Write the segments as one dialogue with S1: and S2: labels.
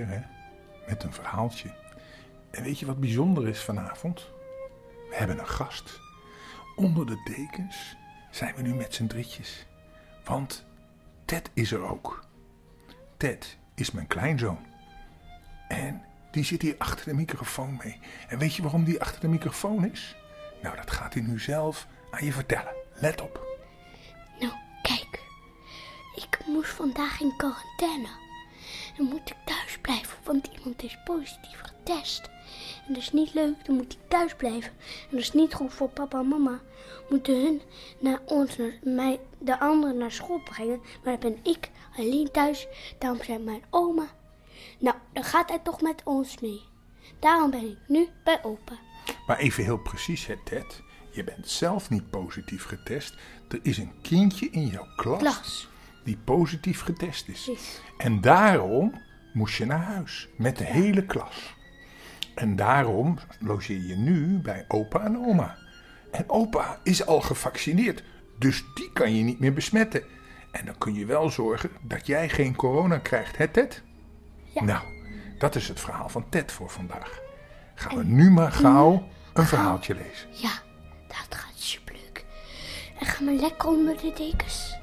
S1: hè? Met een verhaaltje. En weet je wat bijzonder is vanavond? We hebben een gast. Onder de dekens zijn we nu met z'n drietjes. Want Ted is er ook. Ted is mijn kleinzoon. En die zit hier achter de microfoon mee. En weet je waarom die achter de microfoon is? Nou, dat gaat hij nu zelf aan je vertellen. Let op.
S2: Nou, kijk. Ik moest vandaag in quarantaine. Dan moet ik blijven, want iemand is positief getest. En dat is niet leuk, dan moet ik thuis blijven. En dat is niet goed voor papa en mama. Moeten hun naar ons, naar mij, de anderen naar school brengen. Maar dan ben ik alleen thuis. Daarom zijn mijn oma. Nou, dan gaat hij toch met ons mee. Daarom ben ik nu bij opa.
S1: Maar even heel precies, hè, Ted. Je bent zelf niet positief getest. Er is een kindje in jouw klas,
S2: Klas.
S1: die positief getest is.
S2: Precies.
S1: En daarom moest je naar huis met de hele klas. En daarom logeer je nu bij opa en oma. En opa is al gevaccineerd, dus die kan je niet meer besmetten. En dan kun je wel zorgen dat jij geen corona krijgt, hè Ted?
S2: Ja.
S1: Nou, dat is het verhaal van Ted voor vandaag. Gaan we nu maar gauw een verhaaltje lezen.
S2: Ja, dat gaat superleuk. En ga maar lekker onder de dekens.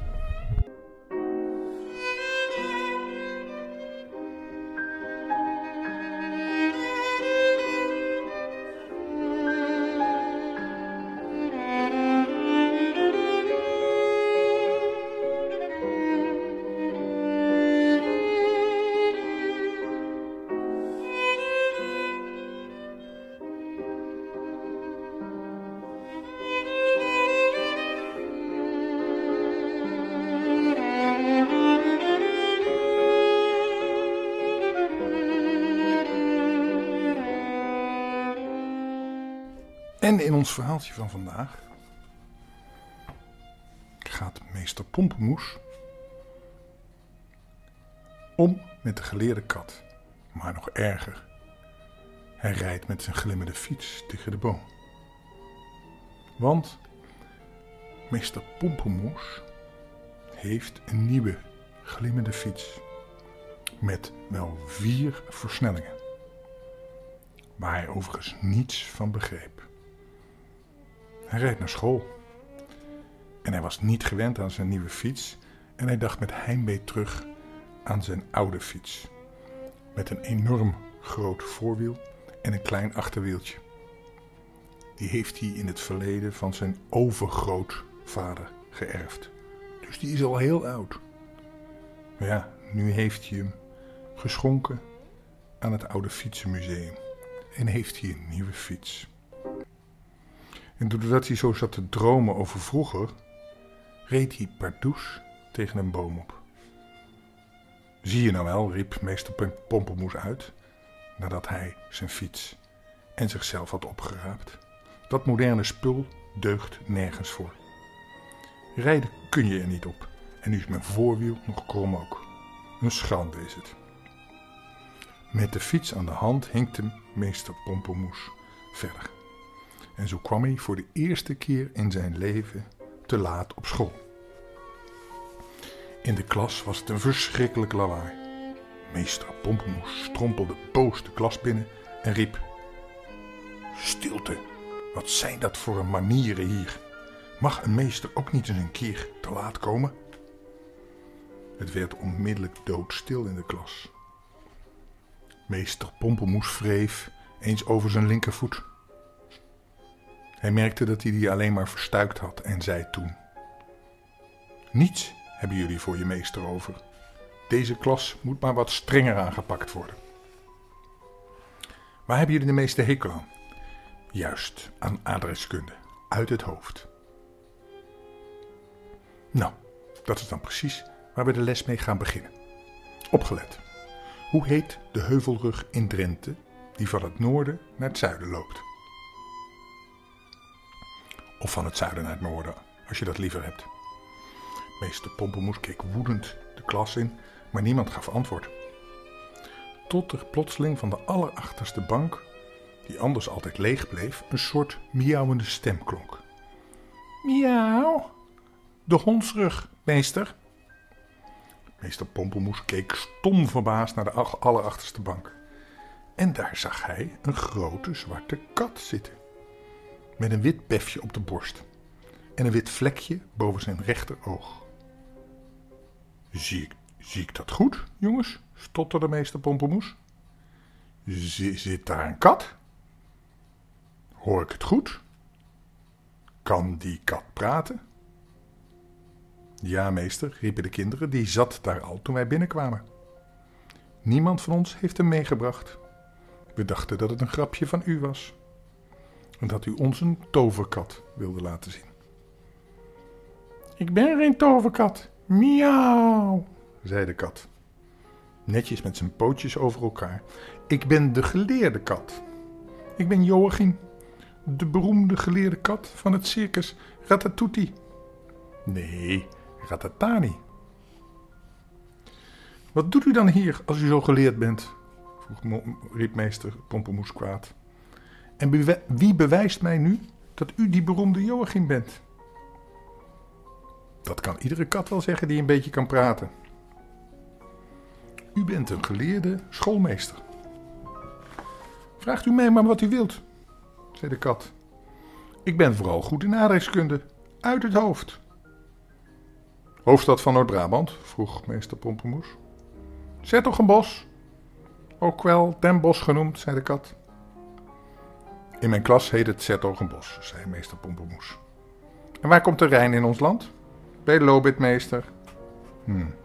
S1: En in ons verhaaltje van vandaag gaat meester Pompemoes om met de geleerde kat. Maar nog erger, hij rijdt met zijn glimmende fiets tegen de boom. Want meester Pompemoes heeft een nieuwe glimmende fiets met wel vier versnellingen. Waar hij overigens niets van begreep. Hij reed naar school. En hij was niet gewend aan zijn nieuwe fiets en hij dacht met heimwee terug aan zijn oude fiets. Met een enorm groot voorwiel en een klein achterwieltje. Die heeft hij in het verleden van zijn overgrootvader geërfd. Dus die is al heel oud. Maar ja, nu heeft hij hem geschonken aan het oude fietsenmuseum. En heeft hij een nieuwe fiets. En doordat hij zo zat te dromen over vroeger, reed hij pardoes tegen een boom op. Zie je nou wel, riep meester Pom- Pompelmoes uit, nadat hij zijn fiets en zichzelf had opgeraapt. Dat moderne spul deugt nergens voor. Rijden kun je er niet op. En nu is mijn voorwiel nog krom ook. Een schande is het. Met de fiets aan de hand hinkte meester Pompelmoes verder. En zo kwam hij voor de eerste keer in zijn leven te laat op school. In de klas was het een verschrikkelijk lawaai. Meester Pompelmoes strompelde boos de klas binnen en riep: Stilte, wat zijn dat voor een manieren hier? Mag een meester ook niet eens een keer te laat komen? Het werd onmiddellijk doodstil in de klas. Meester Pompelmoes wreef eens over zijn linkervoet. Hij merkte dat hij die alleen maar verstuikt had en zei toen: Niets hebben jullie voor je meester over. Deze klas moet maar wat strenger aangepakt worden. Waar hebben jullie de meeste hekel aan? Juist, aan adreskunde, uit het hoofd. Nou, dat is dan precies waar we de les mee gaan beginnen. Opgelet. Hoe heet de heuvelrug in Drenthe die van het noorden naar het zuiden loopt? Of van het zuiden naar het noorden, als je dat liever hebt. Meester Pompelmoes keek woedend de klas in, maar niemand gaf antwoord. Tot er plotseling van de allerachterste bank, die anders altijd leeg bleef, een soort miauwende stem klonk. Miauw, de hondsrug, meester. Meester Pompelmoes keek stom verbaasd naar de allerachterste bank. En daar zag hij een grote zwarte kat zitten. Met een wit befje op de borst. En een wit vlekje boven zijn rechteroog. Zie ik, zie ik dat goed, jongens? stotterde meester Pompelmoes. Zit daar een kat? Hoor ik het goed? Kan die kat praten? Ja, meester, riepen de kinderen, die zat daar al toen wij binnenkwamen. Niemand van ons heeft hem meegebracht. We dachten dat het een grapje van u was. En dat u ons een toverkat wilde laten zien. Ik ben geen toverkat. Miauw, zei de kat. Netjes met zijn pootjes over elkaar. Ik ben de geleerde kat. Ik ben Joachim, de beroemde geleerde kat van het circus Ratatouille. Nee, Ratatani. Wat doet u dan hier als u zo geleerd bent? vroeg riep meester Pompemoes kwaad. En wie bewijst mij nu dat u die beroemde Joachim bent? Dat kan iedere kat wel zeggen die een beetje kan praten. U bent een geleerde schoolmeester. Vraagt u mij maar wat u wilt, zei de kat. Ik ben vooral goed in aardrijkskunde, uit het hoofd. Hoofdstad van Noord-Brabant? vroeg meester Pompemoes. bos. ook wel Den Bosch genoemd, zei de kat. In mijn klas heet het Zertogenbos, zei meester Pompemoes. En waar komt de Rijn in ons land? Bij Lobitmeester. Hmm.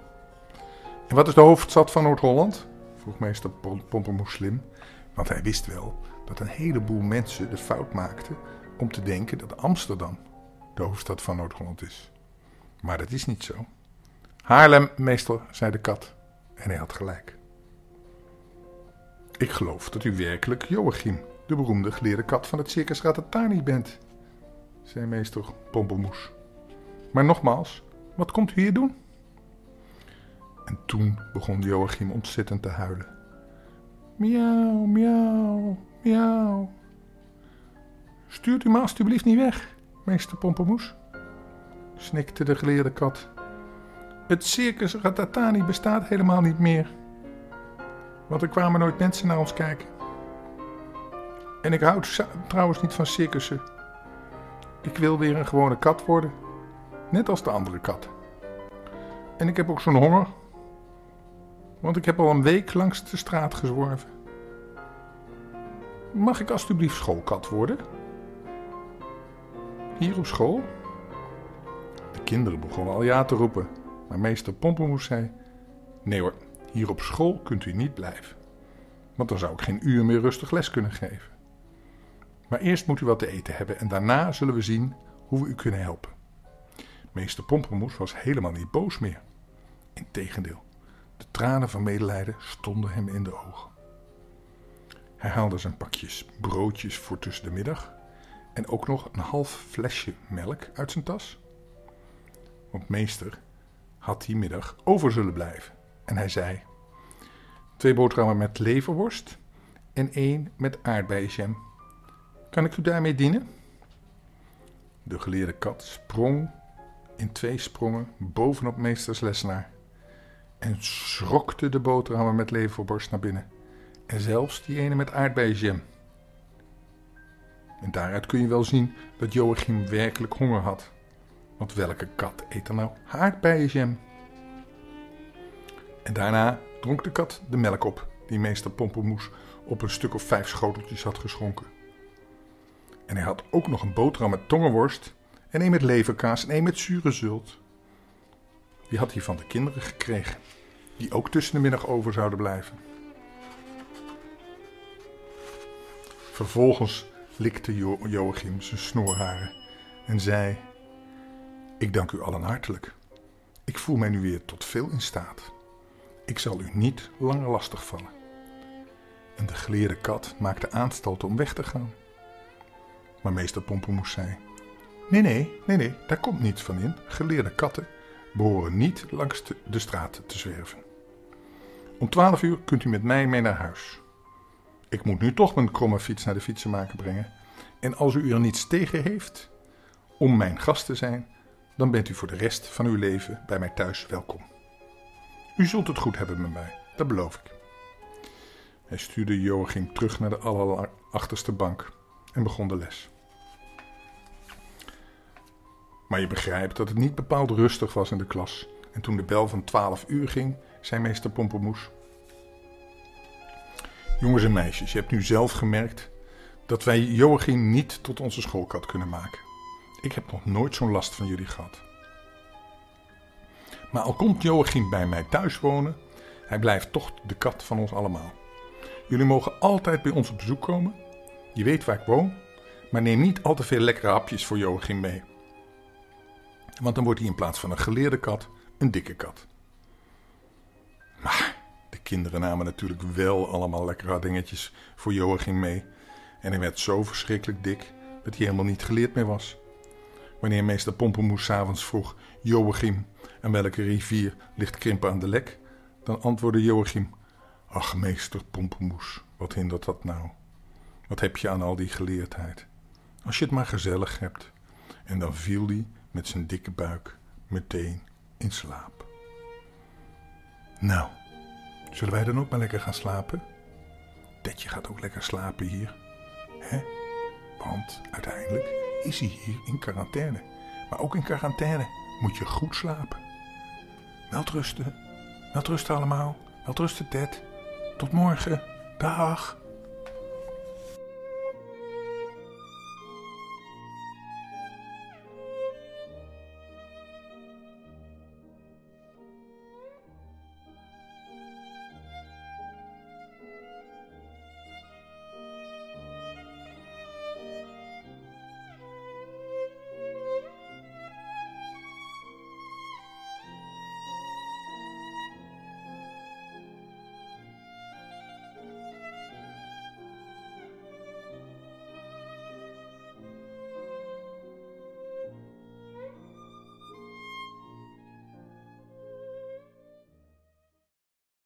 S1: En wat is de hoofdstad van Noord-Holland? vroeg meester Pompemoes slim, want hij wist wel dat een heleboel mensen de fout maakten om te denken dat Amsterdam de hoofdstad van Noord-Holland is. Maar dat is niet zo. Haarlem, meester, zei de kat. En hij had gelijk. Ik geloof dat u werkelijk Joachim, de beroemde geleerde kat van het circus Ratatani bent, zei meester Pompelmoes. Maar nogmaals, wat komt u hier doen? En toen begon Joachim ontzettend te huilen. Miauw, miauw, miauw. Stuurt u me alstublieft niet weg, meester Pompelmoes snikte de geleerde kat. Het circus Ratatani bestaat helemaal niet meer. Want er kwamen nooit mensen naar ons kijken. En ik houd trouwens niet van circussen. Ik wil weer een gewone kat worden. Net als de andere kat. En ik heb ook zo'n honger. Want ik heb al een week langs de straat gezworven. Mag ik alstublieft schoolkat worden? Hier op school? kinderen begonnen al ja te roepen. Maar meester Pompemoes zei: Nee hoor, hier op school kunt u niet blijven. Want dan zou ik geen uur meer rustig les kunnen geven. Maar eerst moet u wat te eten hebben en daarna zullen we zien hoe we u kunnen helpen. Meester Pompemoes was helemaal niet boos meer. Integendeel, de tranen van medelijden stonden hem in de ogen. Hij haalde zijn pakjes broodjes voor tussen de middag en ook nog een half flesje melk uit zijn tas want meester had die middag over zullen blijven. En hij zei: Twee boterhammen met leverworst en één met aardbeienjam. Kan ik u daarmee dienen? De geleerde kat sprong in twee sprongen bovenop meesters lesnaar en schrokte de boterhammen met leverworst naar binnen. En zelfs die ene met aardbeienjam. En daaruit kun je wel zien dat Joachim werkelijk honger had. Want welke kat eet er nou aardbeienjam? En daarna dronk de kat de melk op die meester Pompelmoes op een stuk of vijf schoteltjes had geschonken. En hij had ook nog een boterham met tongenworst en een met leverkaas en een met zure zult. Die had hij van de kinderen gekregen, die ook tussen de middag over zouden blijven. Vervolgens likte jo Joachim zijn snoorharen en zei... Ik dank u allen hartelijk. Ik voel mij nu weer tot veel in staat. Ik zal u niet langer lastig vallen. En de geleerde kat maakte aanstalten om weg te gaan. Maar meester Pompemoes zei: Nee, nee, nee, nee, daar komt niets van in. Geleerde katten behoren niet langs de, de straat te zwerven. Om twaalf uur kunt u met mij mee naar huis. Ik moet nu toch mijn kromme fiets naar de fietsenmaker brengen. En als u er niets tegen heeft om mijn gast te zijn, dan bent u voor de rest van uw leven bij mij thuis welkom. U zult het goed hebben met mij, dat beloof ik. Hij stuurde Joachim terug naar de allerachterste bank en begon de les. Maar je begrijpt dat het niet bepaald rustig was in de klas. En toen de bel van 12 uur ging, zei meester Pompemoes: Jongens en meisjes, je hebt nu zelf gemerkt dat wij Joachim niet tot onze schoolkat kunnen maken. Ik heb nog nooit zo'n last van jullie gehad. Maar al komt Joachim bij mij thuis wonen, hij blijft toch de kat van ons allemaal. Jullie mogen altijd bij ons op bezoek komen. Je weet waar ik woon, maar neem niet al te veel lekkere hapjes voor Joachim mee. Want dan wordt hij in plaats van een geleerde kat een dikke kat. Maar de kinderen namen natuurlijk wel allemaal lekkere dingetjes voor Joachim mee. En hij werd zo verschrikkelijk dik dat hij helemaal niet geleerd meer was. Wanneer meester Pompenmoes avonds vroeg: Joachim, aan welke rivier ligt Krimpen aan de lek? Dan antwoordde Joachim: Ach, meester Pompenmoes, wat hindert dat nou? Wat heb je aan al die geleerdheid? Als je het maar gezellig hebt. En dan viel hij met zijn dikke buik meteen in slaap. Nou, zullen wij dan ook maar lekker gaan slapen? Tetje gaat ook lekker slapen hier. hè? Want uiteindelijk is hij hier in quarantaine. Maar ook in quarantaine moet je goed slapen. Welterusten. Welterusten allemaal. Welterusten Ted. Tot morgen. Dag.